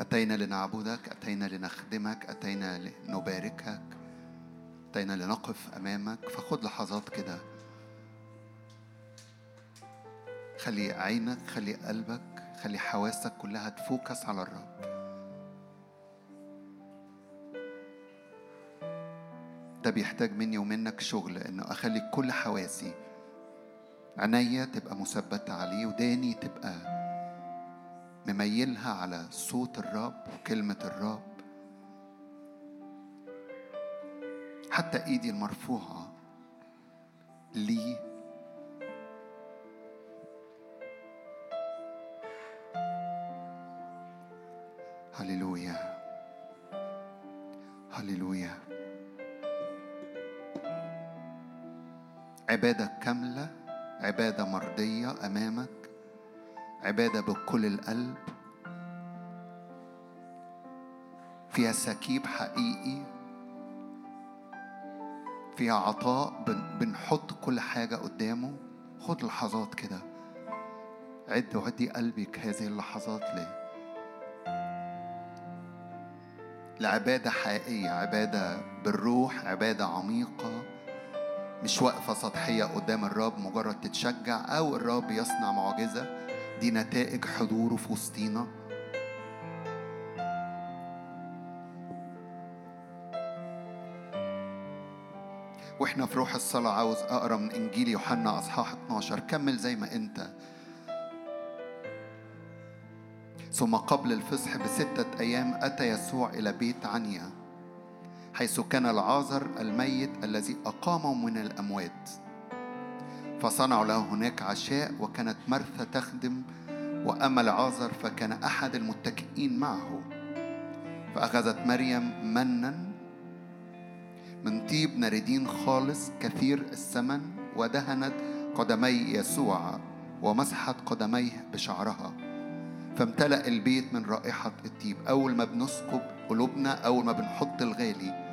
أتينا لنعبدك أتينا لنخدمك أتينا لنباركك أتينا لنقف أمامك. فخد لحظات كده. خلي عينك خلي قلبك خلي حواسك كلها تفوكس على الرب. ده بيحتاج مني ومنك شغل إنه أخلي كل حواسي عينيا تبقى مثبتة عليه وداني تبقى مميلها على صوت الرب وكلمة الرب. حتى إيدي المرفوعة ليه هللويا. هللويا. عبادة كاملة عبادة مرضية أمامك. عبادة بكل القلب. فيها سكيب حقيقي. فيها عطاء بن- بنحط كل حاجة قدامه. خد لحظات كده. عد وعدي قلبك هذه اللحظات ليه؟ لعبادة حقيقية عبادة بالروح عبادة عميقة. مش واقفة سطحية قدام الرب مجرد تتشجع أو الرب يصنع معجزة. دي نتائج حضوره في وسطينا وإحنا في روح الصلاة عاوز أقرأ من إنجيل يوحنا أصحاح 12 كمل زي ما أنت. ثم قبل الفصح بستة أيام أتى يسوع إلى بيت عنيا حيث كان العازر الميت الذي أقامه من الأموات. فصنعوا له هناك عشاء وكانت مرثا تخدم وأما العازر فكان أحد المتكئين معه. فأخذت مريم منا من طيب ناردين خالص كثير الثمن ودهنت قدمي يسوع ومسحت قدميه بشعرها. فامتلأ البيت من رائحة الطيب. أول ما بنسكب قلوبنا أول ما بنحط الغالي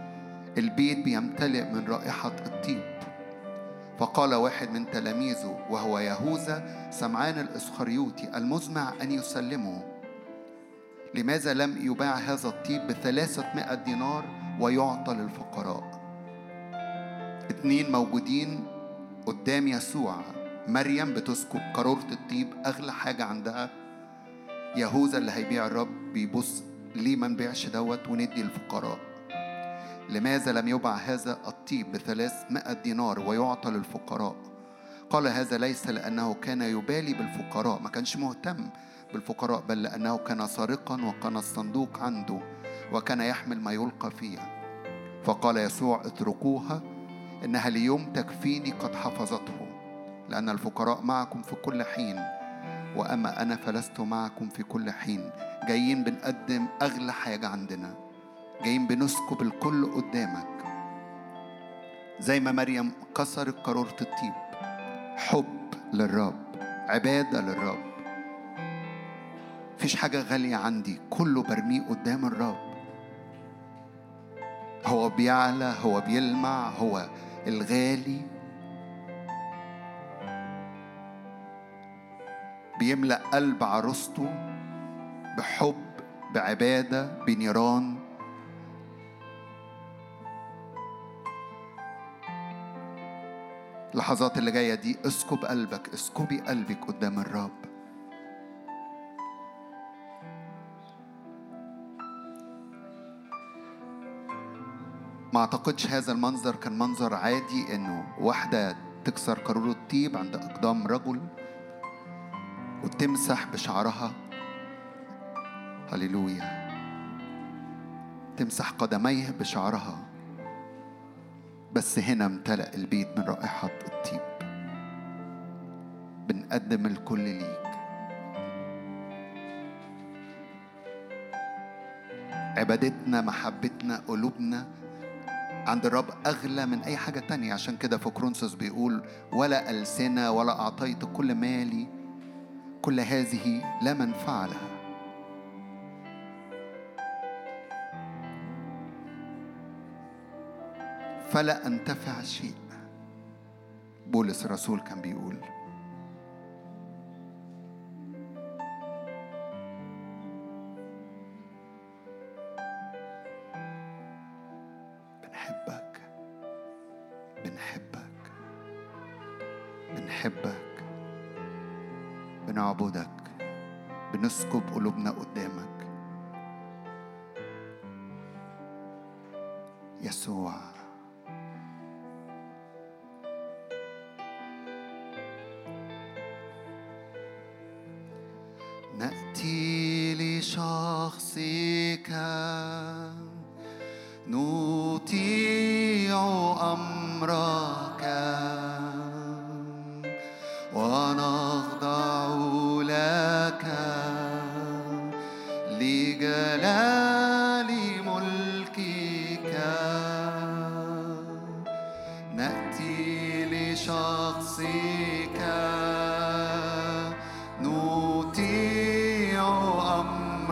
البيت بيمتلئ من رائحة الطيب. فقال واحد من تلاميذه وهو يهوذا سمعان الإسخريوطي المزمع أن يسلمه لماذا لم يباع هذا الطيب بثلاثة دينار ويعطى للفقراء؟ اتنين موجودين قدام يسوع. مريم بتسكب قارورة الطيب أغلى حاجة عندها. يهوذا اللي هيبيع الرب بيبص ليه ما نبيعش دوت وندي الفقراء لماذا لم يباع هذا الطيب بثلاثمائة دينار ويعطى للفقراء؟ قال هذا ليس لأنه كان يبالي بالفقراء ما كانش مهتم بالفقراء بل لأنه كان سارقا وكان الصندوق عنده وكان يحمل ما يلقى فيها. فقال يسوع اتركوها إنها ليوم تكفيني قد حفظته لأن الفقراء معكم في كل حين وأما أنا فلست معكم في كل حين. جايين بنقدم أغلى حاجة عندنا. جايين بنسكب الكل قدامك. زي ما مريم كسرت قارورة الطيب. حب للرب عبادة للرب. مفيش حاجة غالية عندي كله برميه قدام الرب. هو بيعلى هو بيلمع هو الغالي. بيملأ قلب عروسته بحب بعبادة بنيران. اللحظات اللي جاية دي اسكب قلبك اسكبي قلبك قدام الرب. ما أعتقدش هذا المنظر كان منظر عادي إنه واحدة تكسر قارورة طيب عند أقدام رجل وتمسح بشعرها. هللويا. تمسح قدميه بشعرها. بس هنا امتلأ البيت من رائحة الطيب. بنقدم الكل ليك. عبادتنا محبتنا قلوبنا عند الرب أغلى من أي حاجة تانية. عشان كده في بيقول ولا ألسنة ولا أعطيت كل مالي كل هذه لا منفعة لها. فلا أنتفع شيء. بولس الرسول كان بيقول بنحبك بنحبك بنحبك بنعبدك بنسكب قلوبنا قدامك.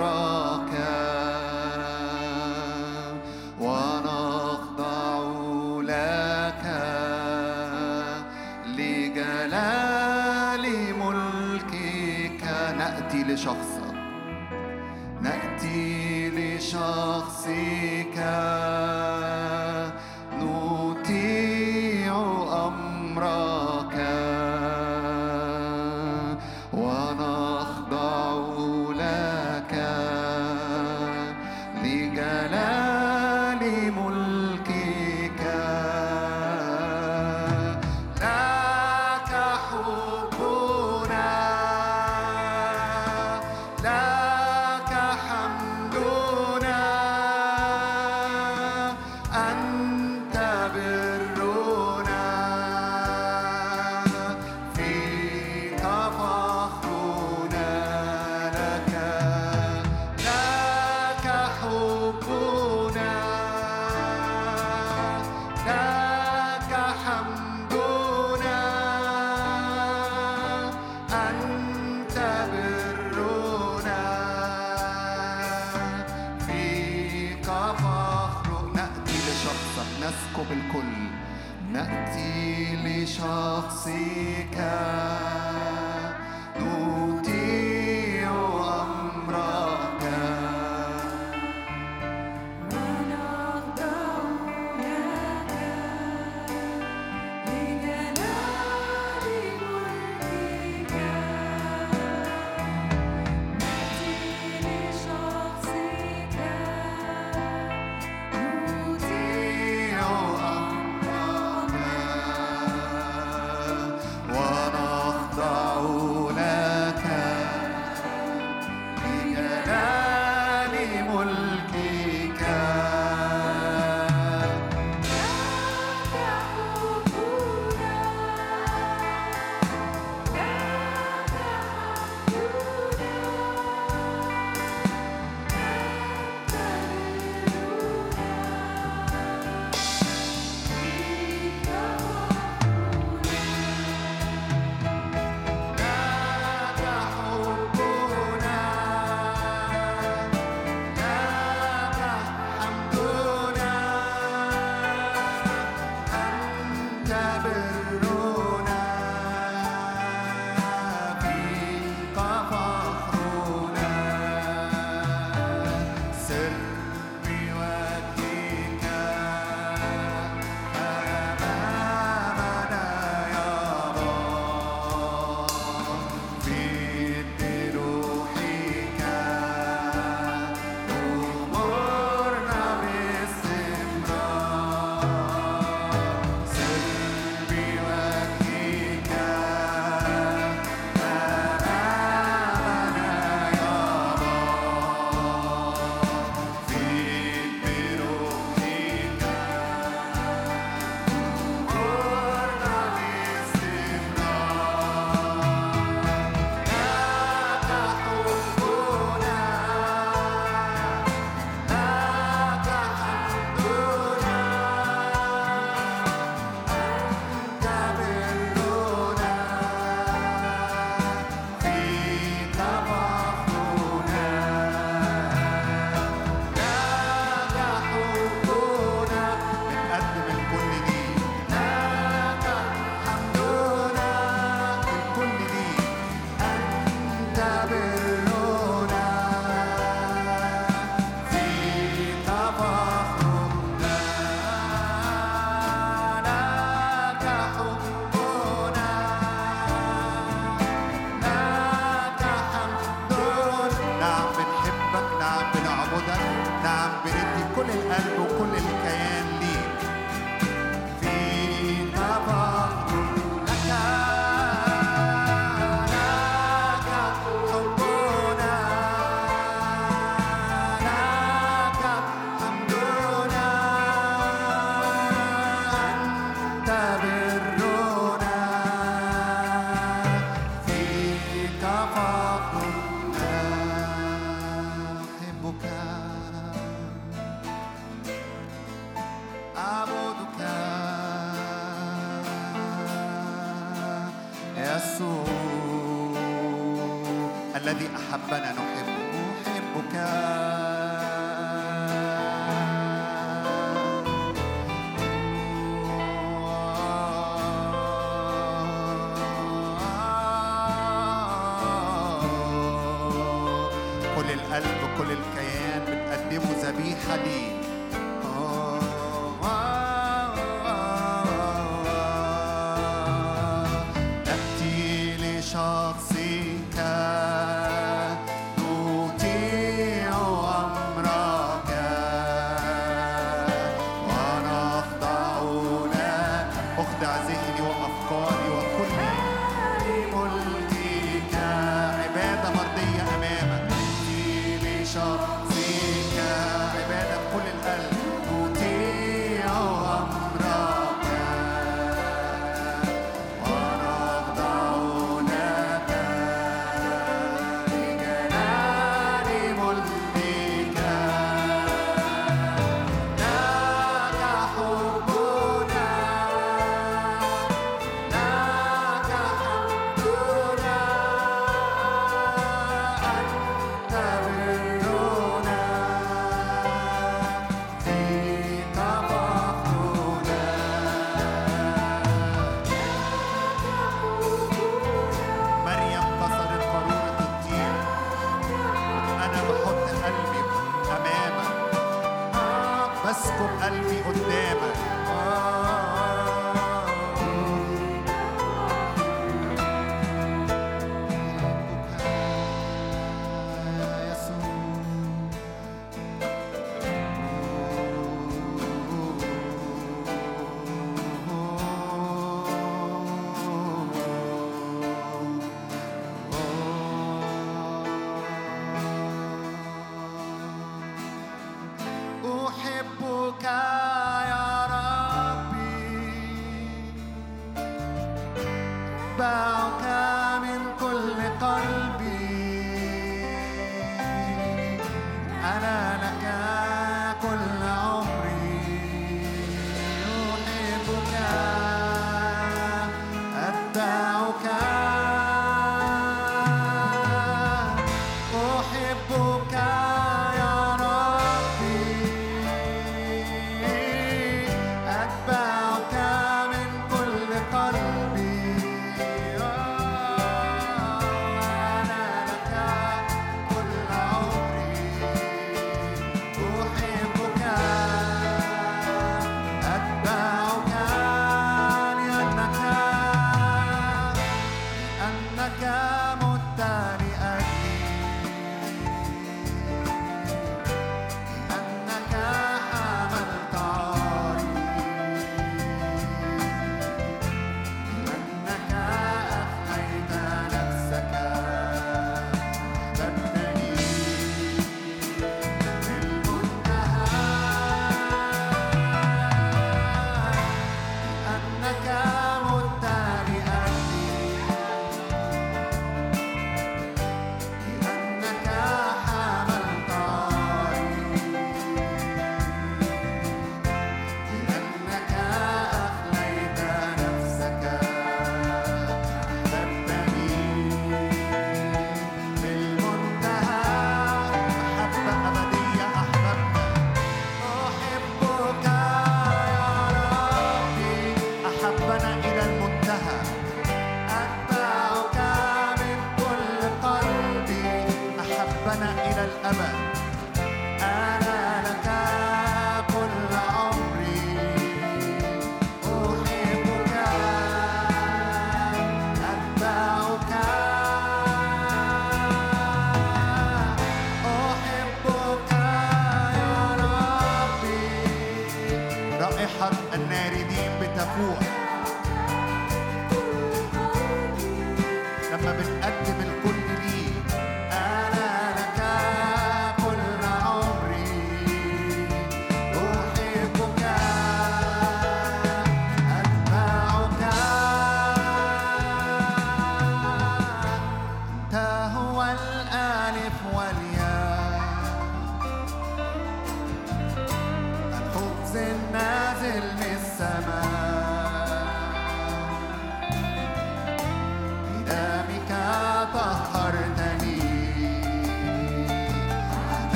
cross.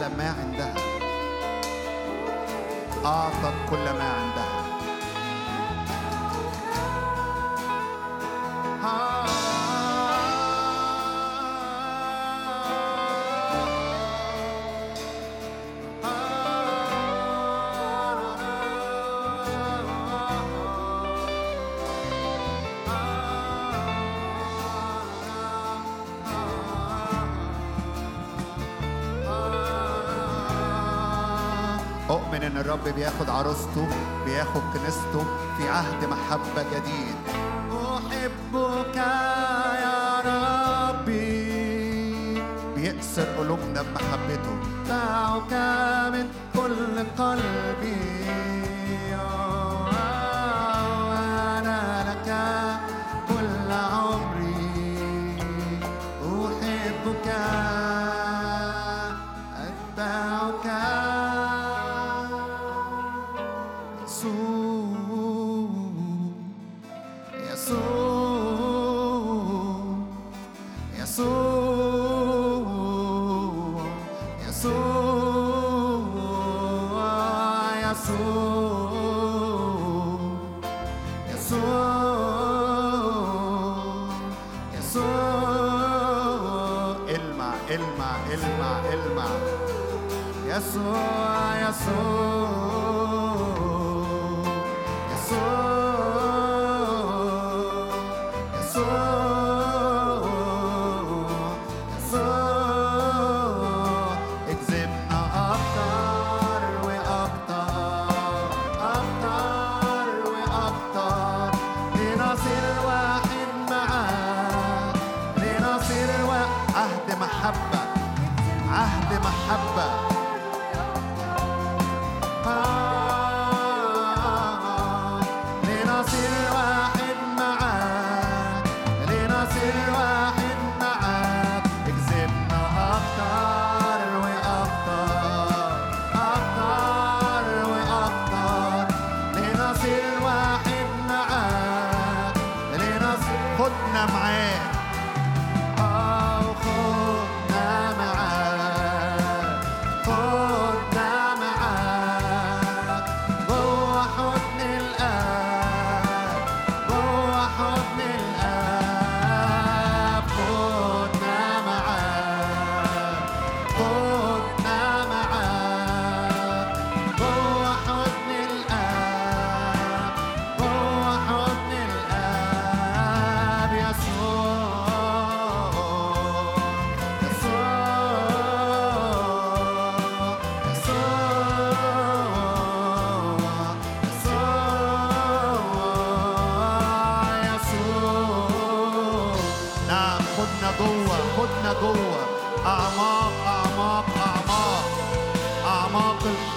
سماعه مؤمن إن الرب بياخد عروسته بياخد كنيسته في عهد محبة جديد. أحبك يا ربي. بيأسر قلوبنا بمحبته. دعوك من كل قلبي.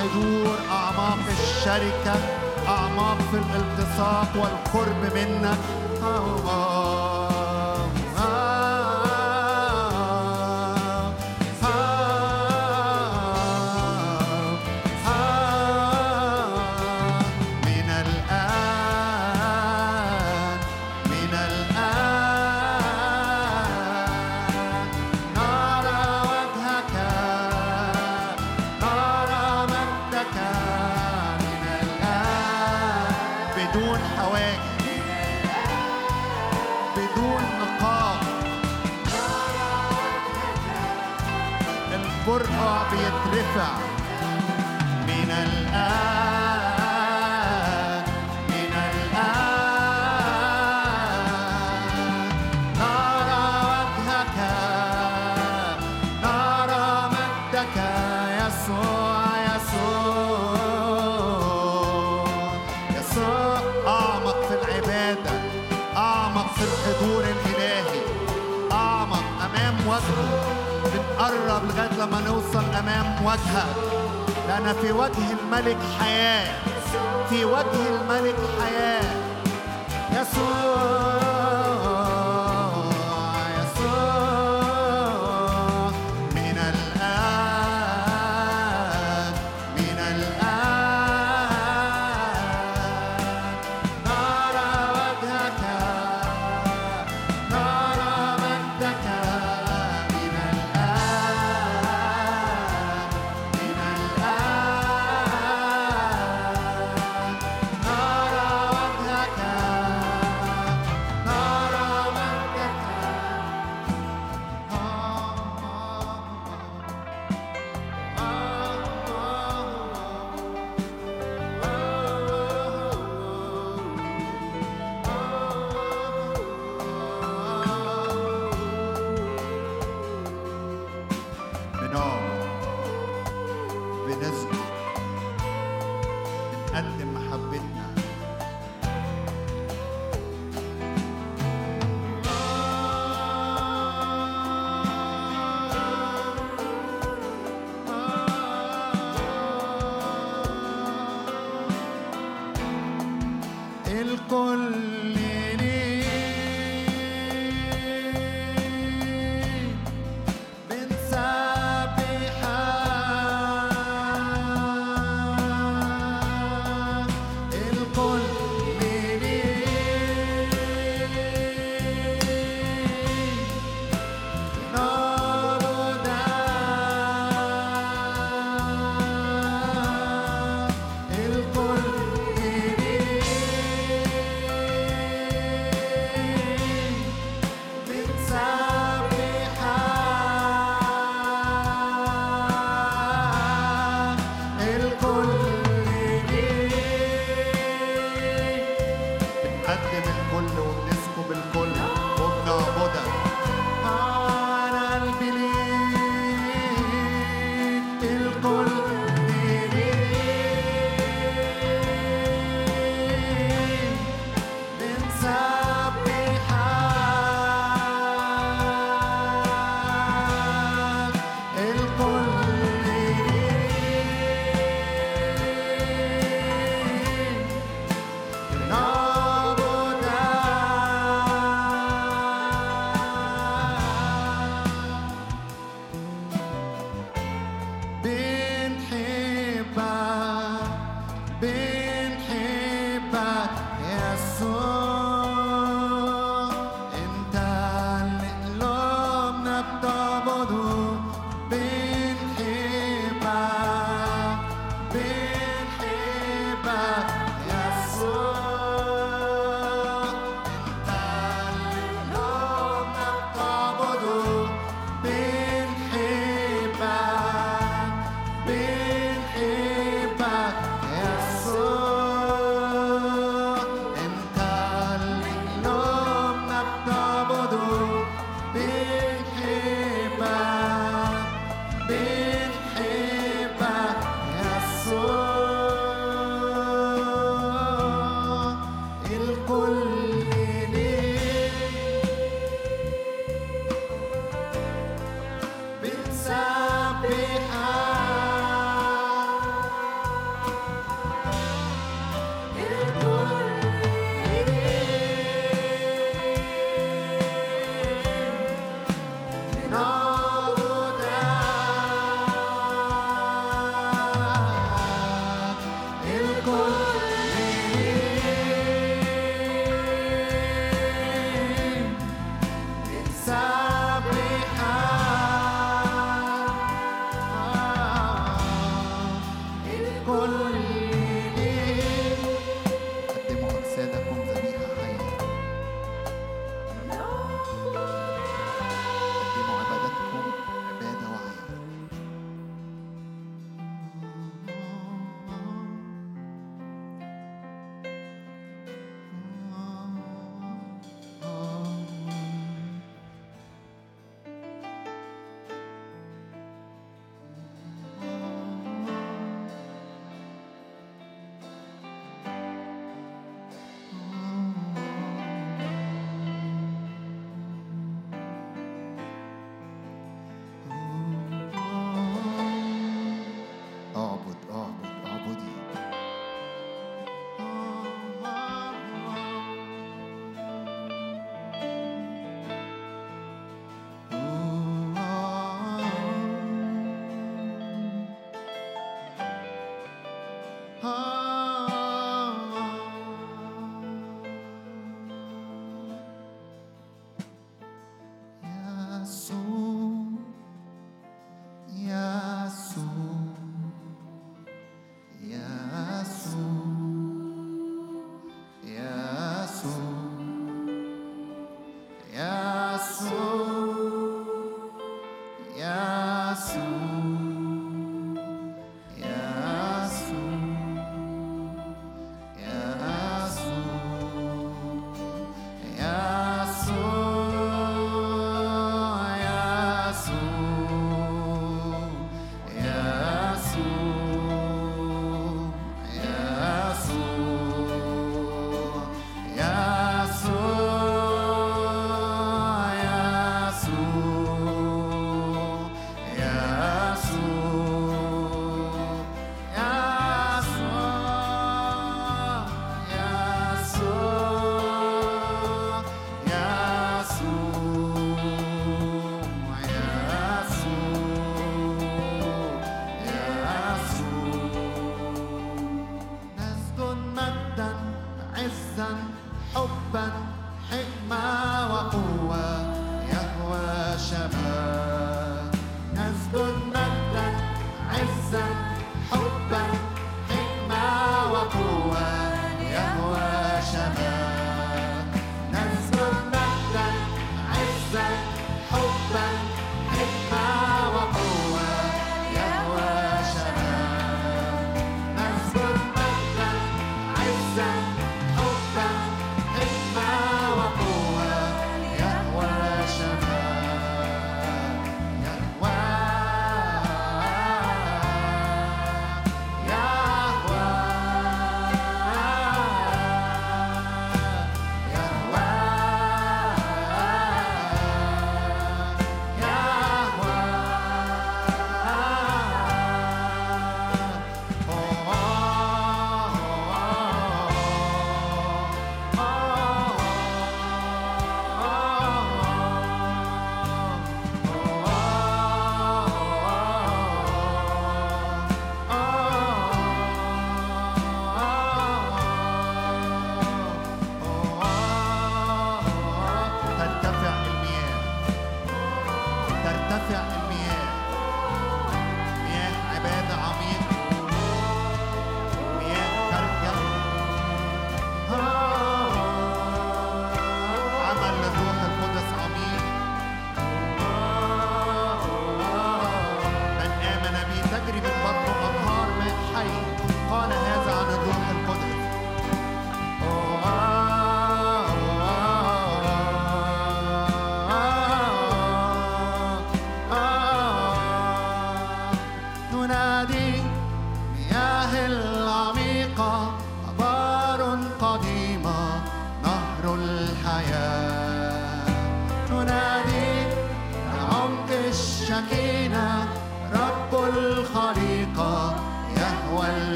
حضور أعماق الشركة أعماق في الالتصاق والقرب منك أوه. وجهك لأن في وجه الملك حياة. في وجه الملك حياة.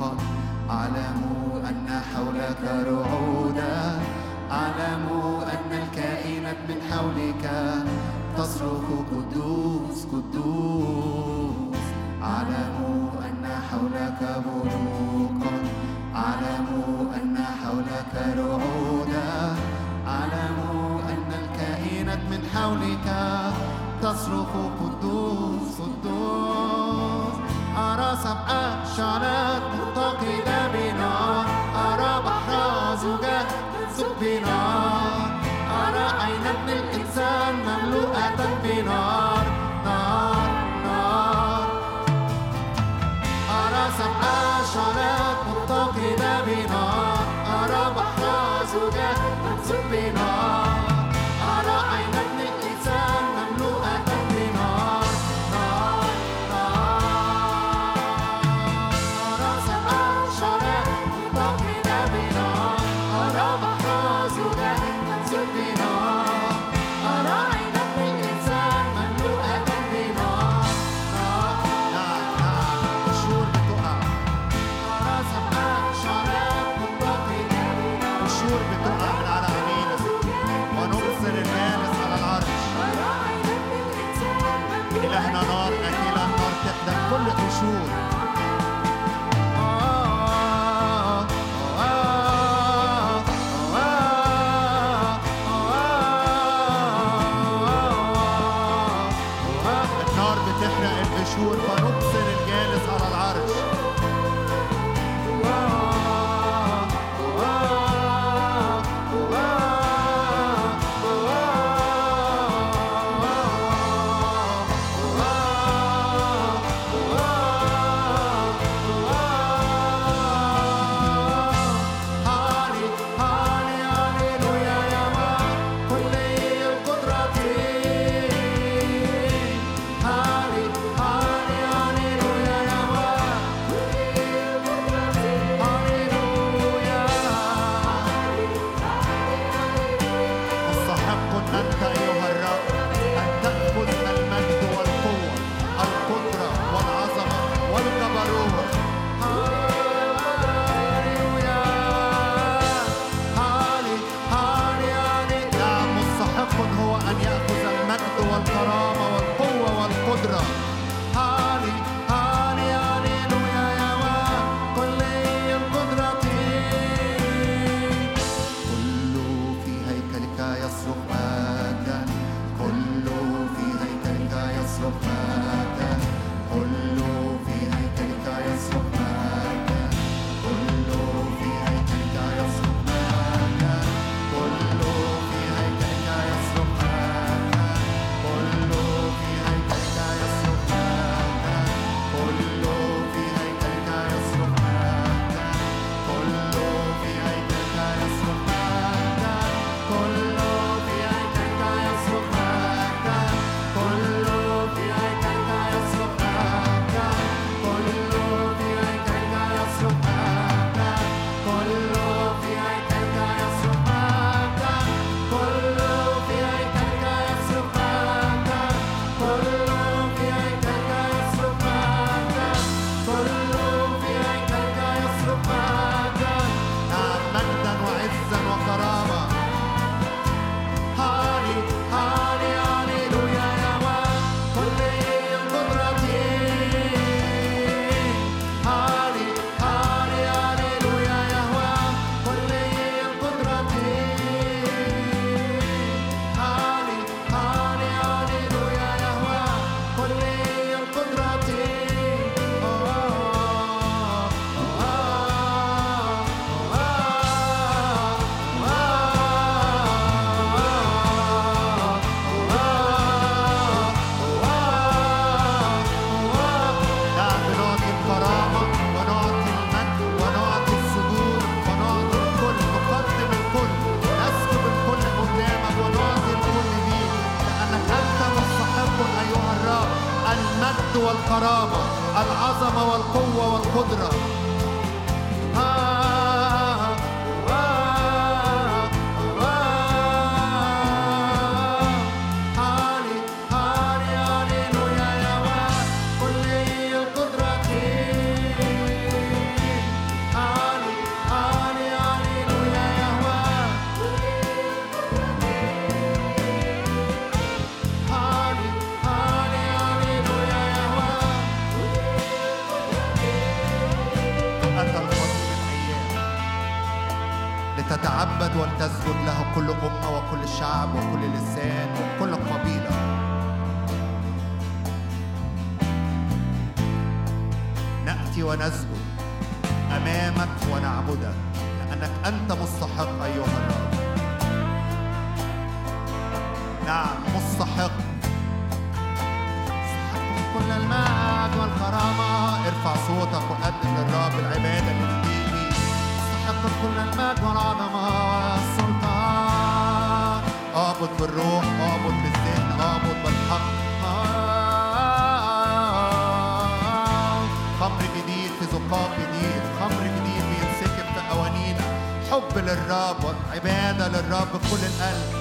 قد أعلم أن حولك رعودا أعلم أن الكائنات من حولك تصرخ قدوس قدوس. أعلم أن حولك بروقا أعلم أن حولك رعودا. أعلم أن الكائنات من حولك تصرخ قدوس قدوس. أرى سبع شعلات dynamic. حب للرب وعبادة للرب بكل القلب.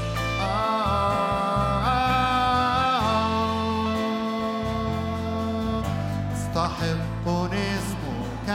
استحق اسمك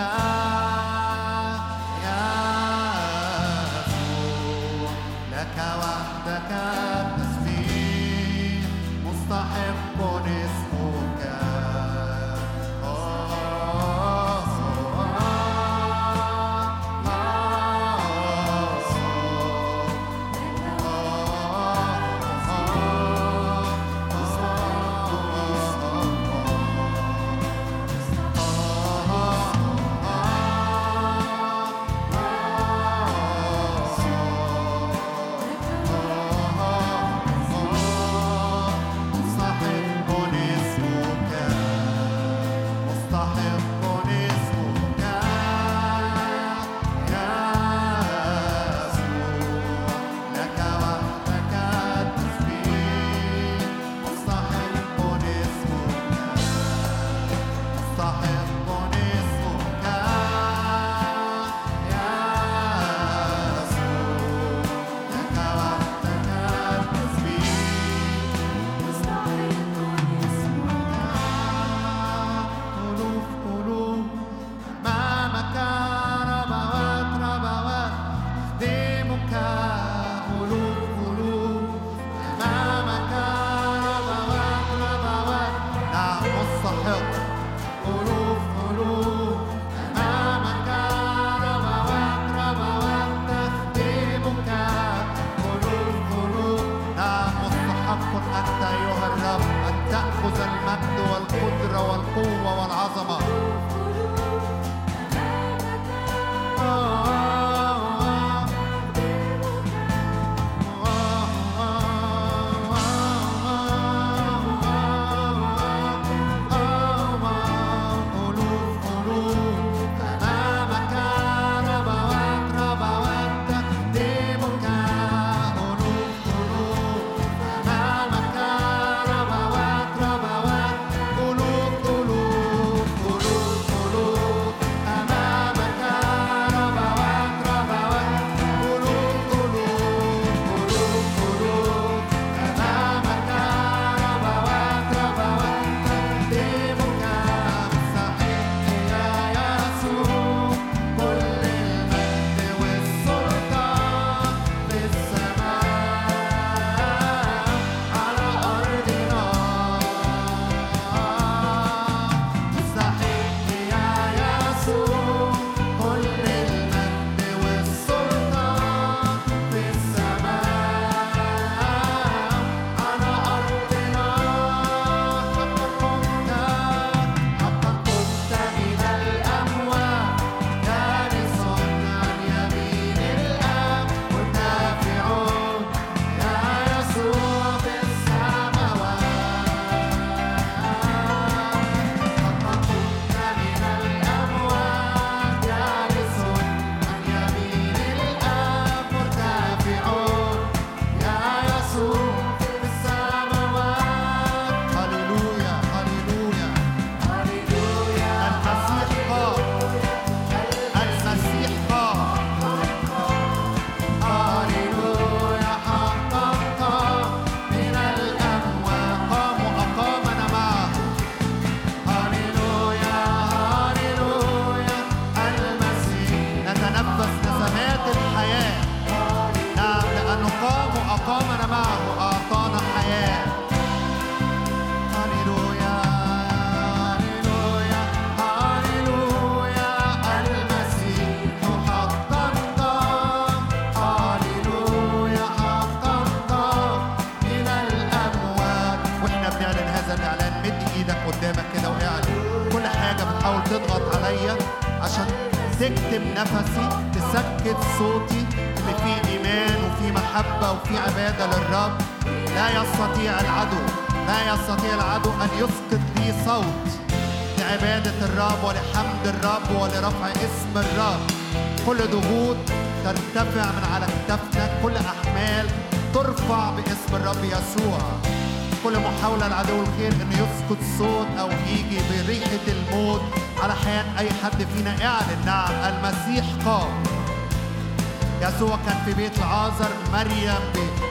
مريم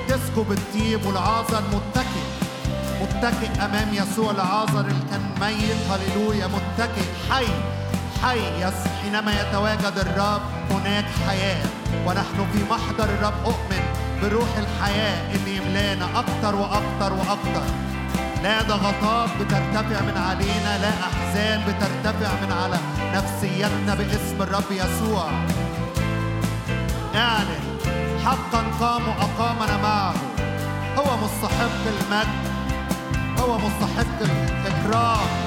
بتسكب الطيب والعازر متكئ. متكئ أمام يسوع العازر اللي كان ميت. هللويا متكئ. حي حي حينما يتواجد الرب هناك حياة. ونحن في محضر الرب أؤمن بروح الحياة اللي يملانا أكتر وأكتر وأكتر. لا ضغطات بترتفع من علينا لا أحزان بترتفع من على نفسيتنا باسم الرب يسوع. اعلن. حقا قام وأقامنا معه. هو مستحق المجد. هو مستحق الإكرام.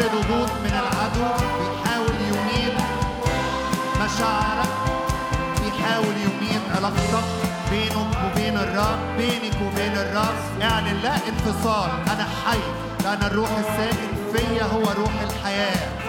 كل ضغوط من العدو بيحاول يميت مشاعرك بيحاول يميت علاقتك بينك وبين بينك وبين اعلن لا انفصال أنا حي لأن الروح الساكن فيا هو روح الحياة.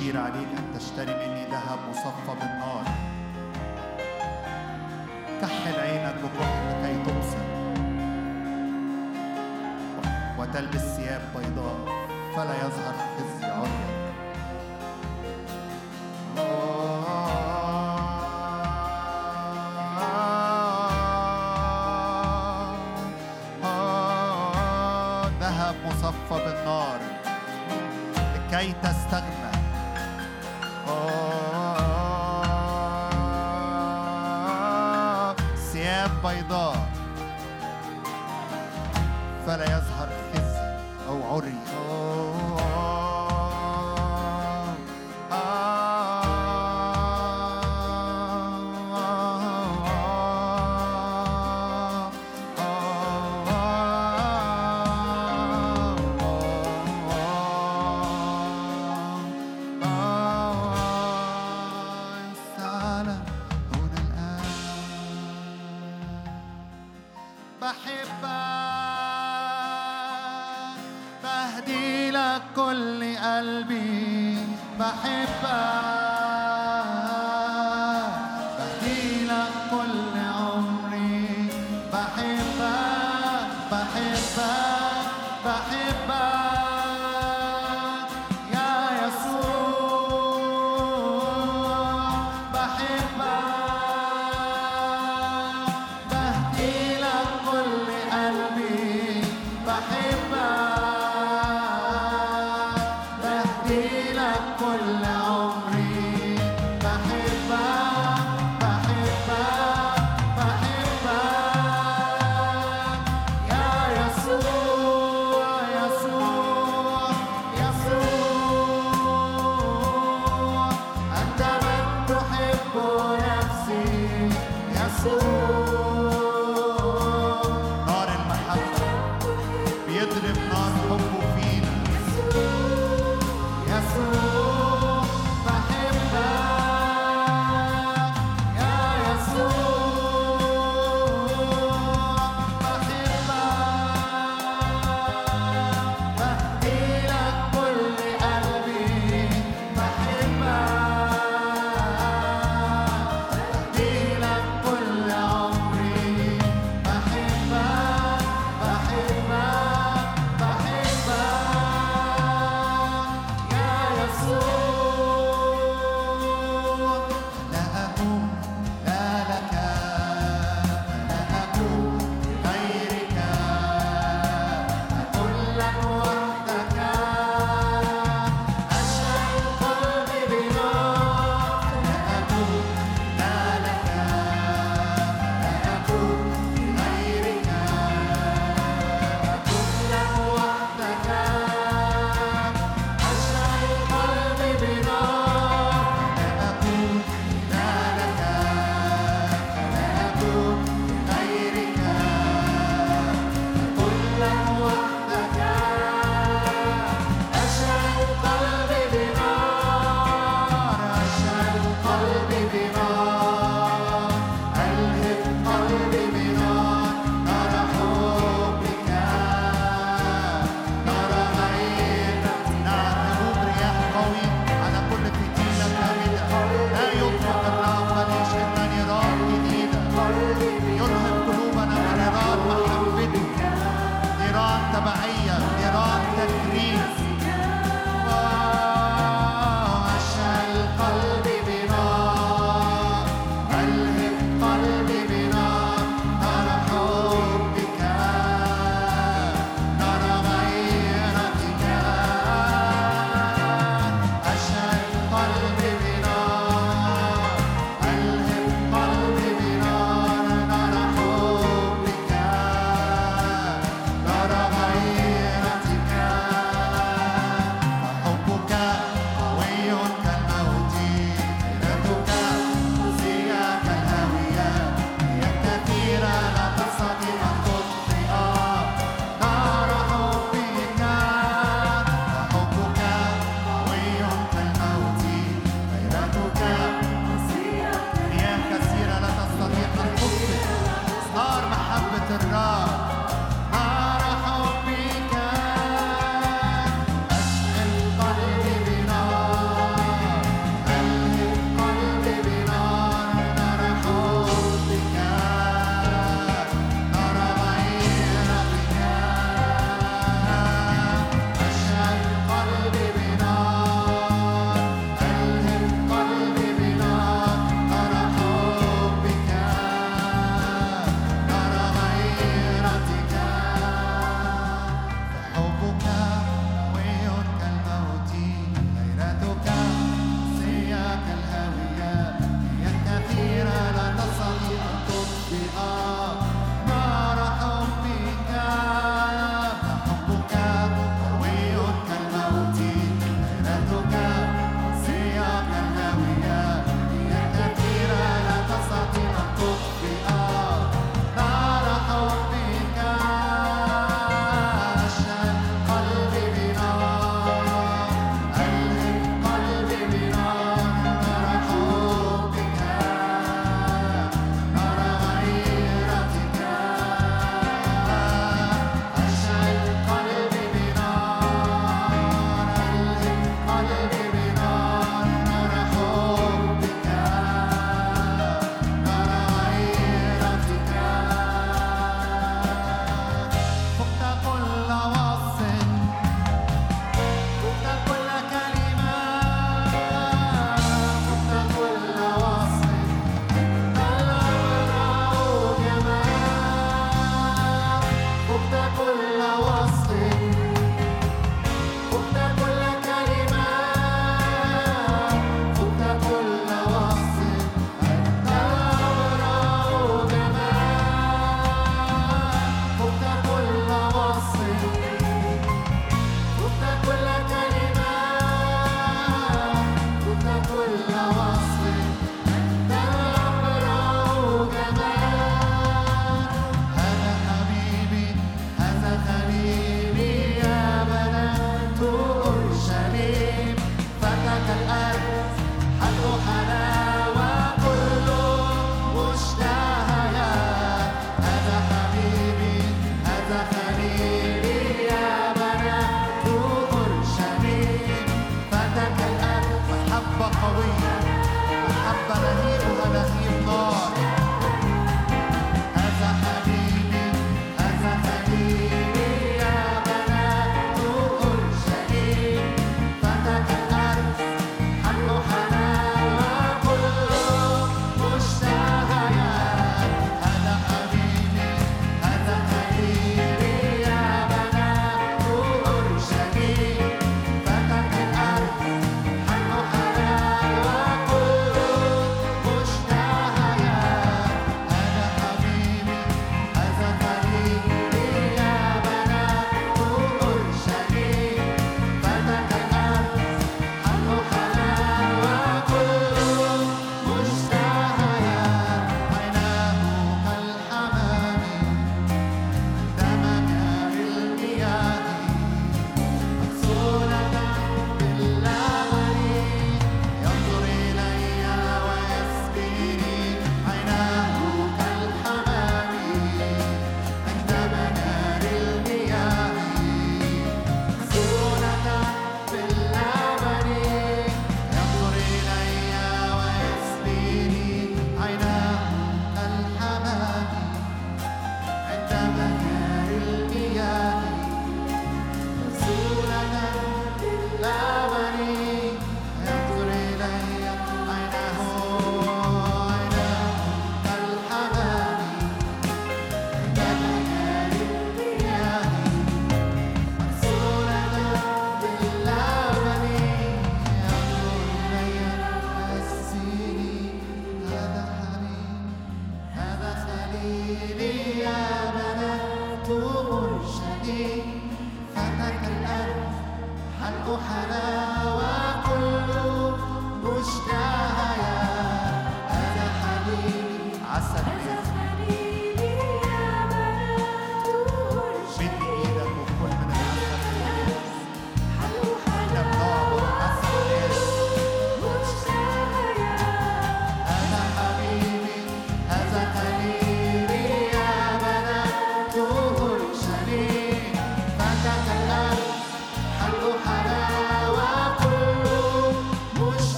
أشير عليك أن تشتري مني ذهب مصفى بالنار. كحل عينك بكحل كي تبصر. وتلبس ثياب بيضاء فلا يظهر خزي عريا.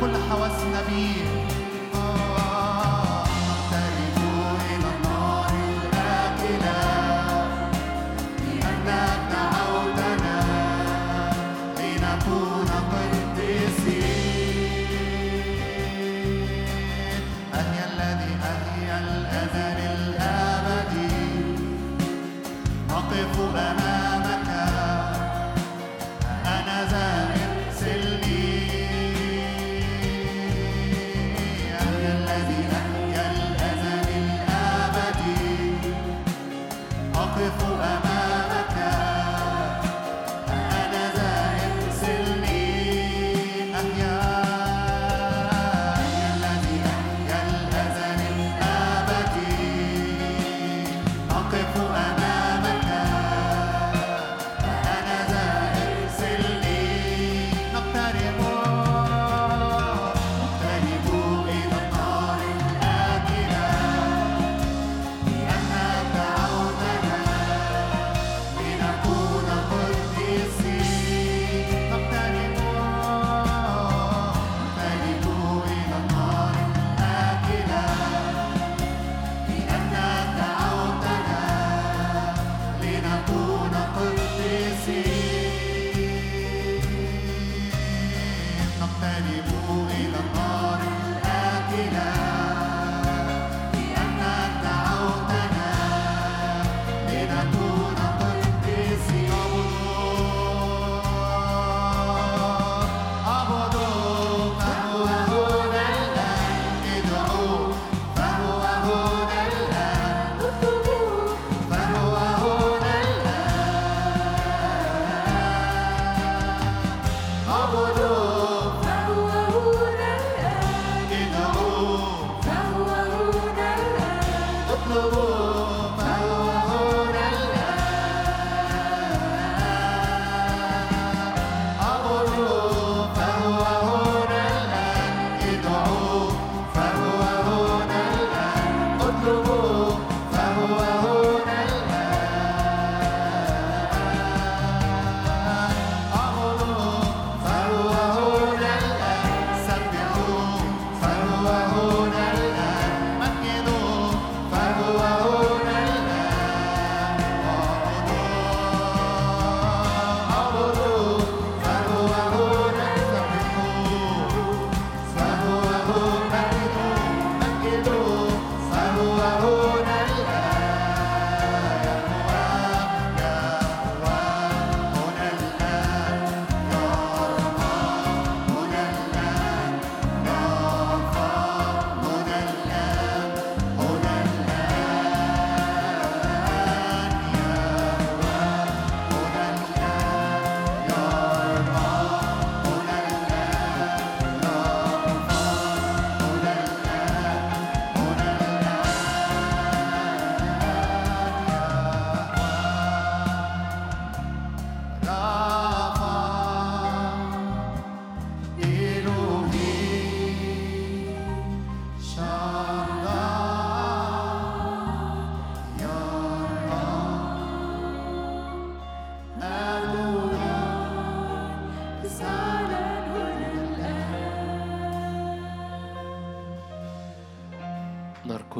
كل حواسنا بيه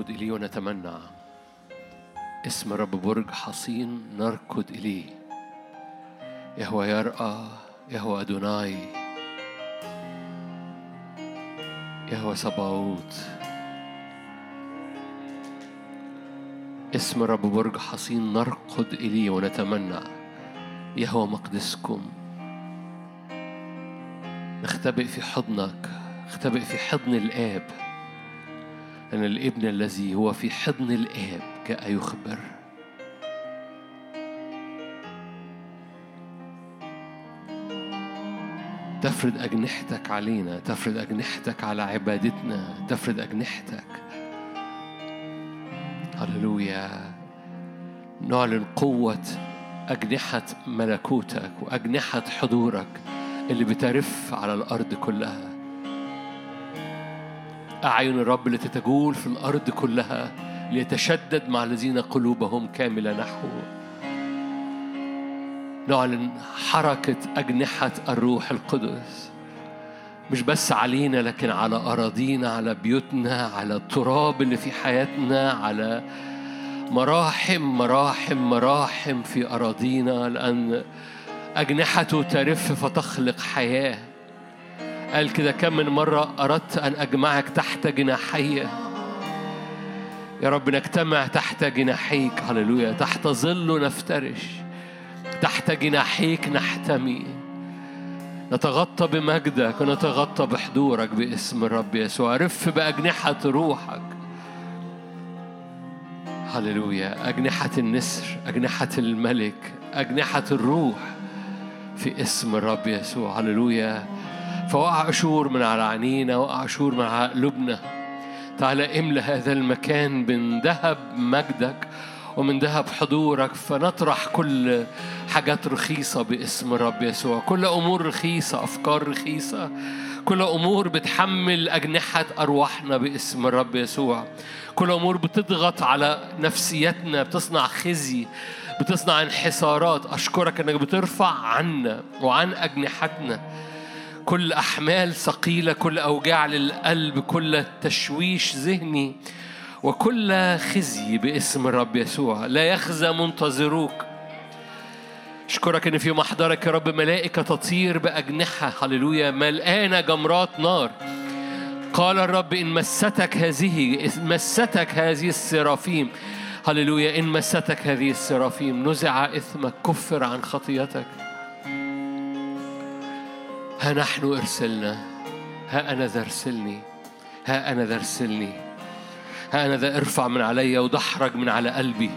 نركض إليه ونتمنى. اسم رب برج حصين نركض إليه. يهوى يرأى يهوى أدوناي يهوى سباوت. اسم رب برج حصين نركض إليه ونتمنى. يهوى مقدسكم. نختبئ في حضنك نختبئ في حضن الآب. أن الابن الذي هو في حضن الآب جاء يخبر. تفرد أجنحتك علينا تفرد أجنحتك على عبادتنا تفرد أجنحتك. هللويا. نعلن قوة أجنحة ملكوتك وأجنحة حضورك اللي بترف على الأرض كلها. أعين الرب التي تجول في الأرض كلها ليتشدد مع الذين قلوبهم كاملة نحوه نعلن حركة أجنحة الروح القدس. مش بس علينا لكن على أراضينا على بيوتنا على التراب اللي في حياتنا على مراحم مراحم مراحم في أراضينا لأن أجنحته ترف فتخلق حياة. قال كده كم من مرة أردت أن أجمعك تحت جناحي؟ يا رب نجتمع تحت جناحيك هللويا تحت ظله نفترش تحت جناحيك نحتمي. نتغطى بمجدك ونتغطى بحضورك باسم الرب يسوع. رف بأجنحة روحك. هللويا أجنحة النسر أجنحة الملك أجنحة الروح في اسم الرب يسوع. هللويا فوقع شور من على عينينا وقع شور من على قلوبنا تعالى املى هذا المكان من ذهب مجدك ومن ذهب حضورك فنطرح كل حاجات رخيصة باسم الرب يسوع. كل أمور رخيصة أفكار رخيصة. كل أمور بتحمل أجنحة أرواحنا باسم الرب يسوع. كل أمور بتضغط على نفسيتنا بتصنع خزي بتصنع انحسارات. أشكرك أنك بترفع عنا وعن أجنحتنا. كل أحمال ثقيلة كل أوجاع للقلب كل تشويش ذهني وكل خزي باسم الرب يسوع. لا يخزى منتظروك. أشكرك إن في محضرك يا رب ملائكة تطير بأجنحة. هللويا. ملقانة جمرات نار. قال الرب إن مستك هذه إن مستك هذه السرافيم. هللويا. إن مستك هذه السرافيم. نزع إثمك. كفر عن خطيتك. ها نحن أرسلنا ها أنا ذا أرسلني ها أنا ذا أرسلني ها أنا ذا أرفع من علي ودحرج من على قلبي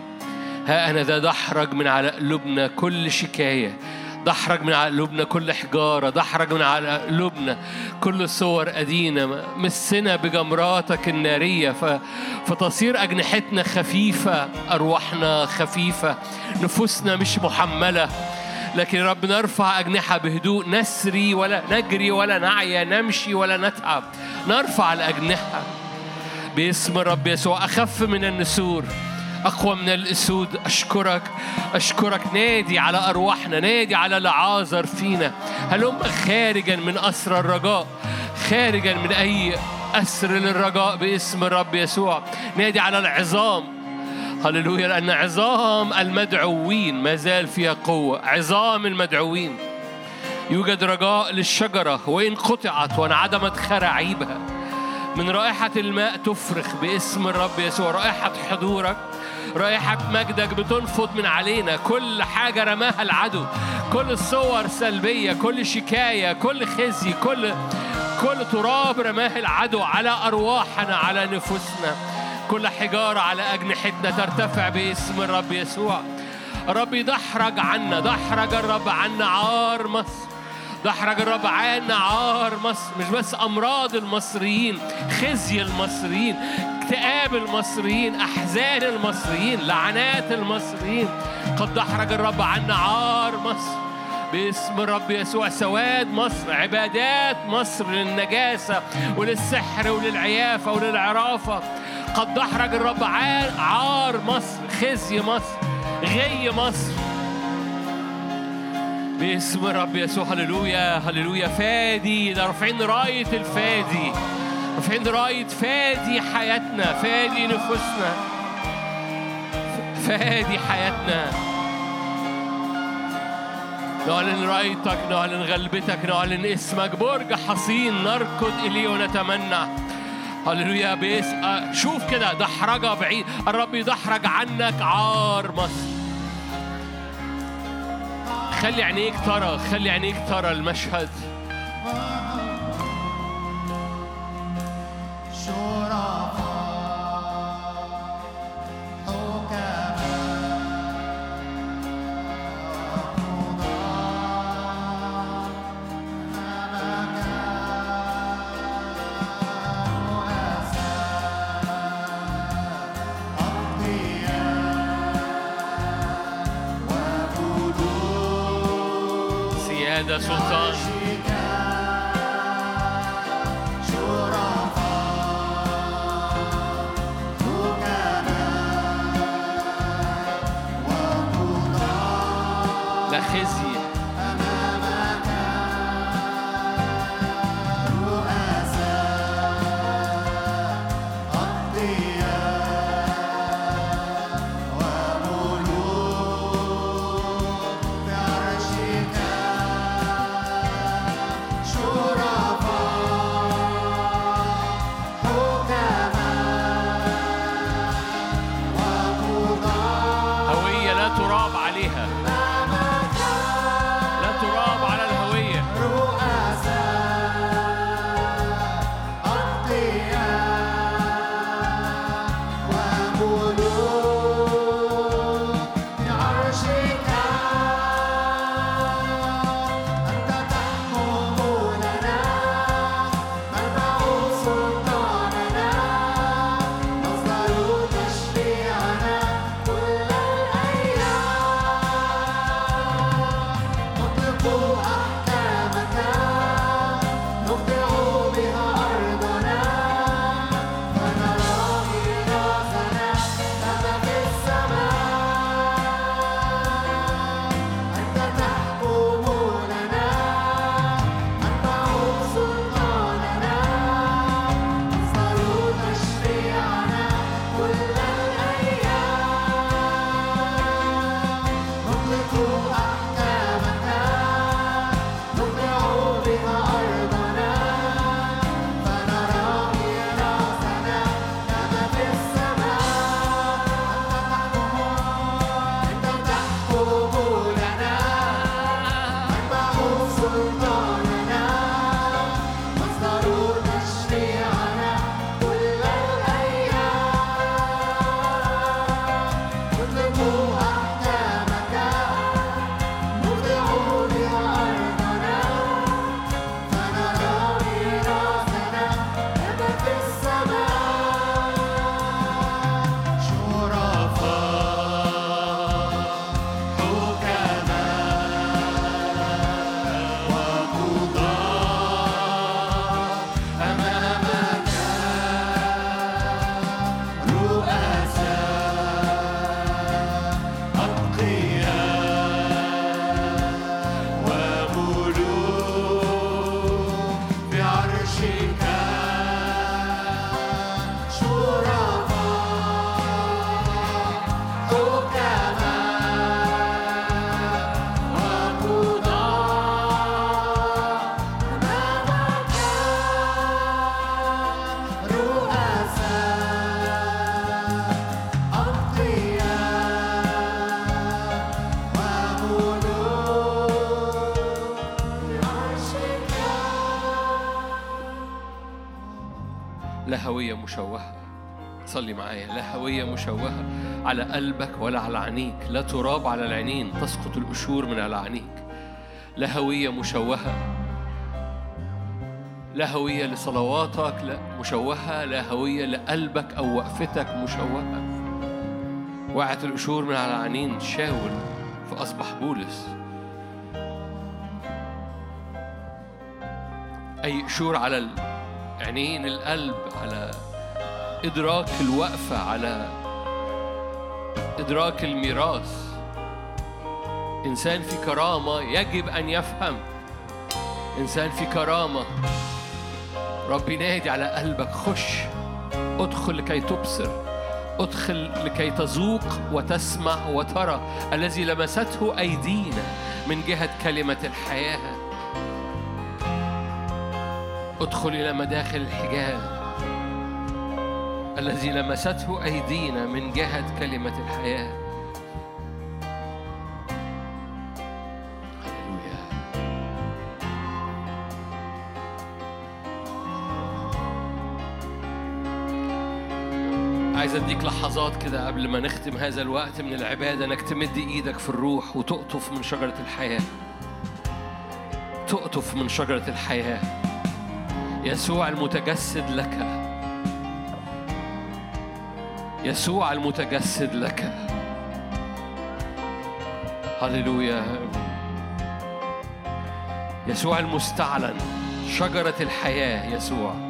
ها أنا ذا دحرج من على قلوبنا كل شكاية دحرج من على قلوبنا كل حجارة دحرج من على قلوبنا كل صور قديمة مسنا بجمراتك النارية ف... فتصير أجنحتنا خفيفة أرواحنا خفيفة نفوسنا مش محملة. لكن رب نرفع أجنحة بهدوء نسري ولا نجري ولا نعيا نمشي ولا نتعب. نرفع الأجنحة. باسم الرب يسوع أخف من النسور أقوى من الأسود. أشكرك أشكرك. نادي على أرواحنا نادي على العازر فينا. هلم خارجا من أسر الرجاء؟ خارجا من أي أسر للرجاء؟ باسم الرب يسوع. نادي على العظام. هللويا لأن عظام المدعوين ما زال فيها قوة. عظام المدعوين. يوجد رجاء للشجرة وإن قطعت وانعدمت خراعيبها من رائحة الماء تفرخ باسم الرب يسوع. رائحة حضورك رائحة مجدك بتنفض من علينا. كل حاجة رماها العدو. كل صور سلبية كل شكاية كل خزي كل كل تراب رماه العدو. على أرواحنا على نفوسنا. كل حجارة على أجنحتنا ترتفع باسم الرب يسوع. رب دحرج عنا دحرج الرب عنا عار مصر. دحرج الرب عنا عار مصر. مش بس أمراض المصريين خزي المصريين اكتئاب المصريين أحزان المصريين لعنات المصريين. قد دحرج الرب عنا عار مصر. باسم الرب يسوع سواد مصر عبادات مصر للنجاسة وللسحر وللعيافة وللعرافة. قد دحرج الرب عار, عار مصر خزي مصر غي مصر. باسم الرب يسوع هللويا هللويا. فادي ده رافعين راية الفادي. رافعين راية فادي حياتنا فادي نفوسنا. فادي حياتنا. نعلن رأيتك نعلن غلبتك نعلن اسمك. برج حصين نركض إليه ونتمنى. هللويا بيس. آه، شوف كده دحرجة بعيد. الرب يدحرج عنك عار مصر. خلي عينيك ترى خلي عينيك ترى المشهد. هوية مشوهة. صلي معايا. لا هوية مشوهة على قلبك ولا على عينيك. لا تراب على العينين. تسقط القشور من على عينيك. لا هوية مشوهة. لا هوية لصلواتك لا مشوهة. لا هوية لقلبك أو وقفتك مشوهة. وقعت القشور من على عينين. شاول. فأصبح بولس. أي قشور على عينين القلب على إدراك الوقفة على إدراك الميراث. إنسان في كرامة يجب أن يفهم. إنسان في كرامة رب ينادي على قلبك خش ادخل لكي تبصر ادخل لكي تذوق وتسمع وترى الذي لمسته أيدينا من جهة كلمة الحياة. ادخل إلى مداخل الحجاب الذي لمسته أيدينا من جهة كلمة الحياة. هللويا عايز أديك لحظات كده قبل ما نختم هذا الوقت من العبادة إنك تمد إيدك في الروح وتقطف من شجرة الحياة. تقطف من شجرة الحياة. يسوع المتجسد لك. يسوع المتجسد لك. هللويا. يسوع المستعلن. شجرة الحياة يسوع.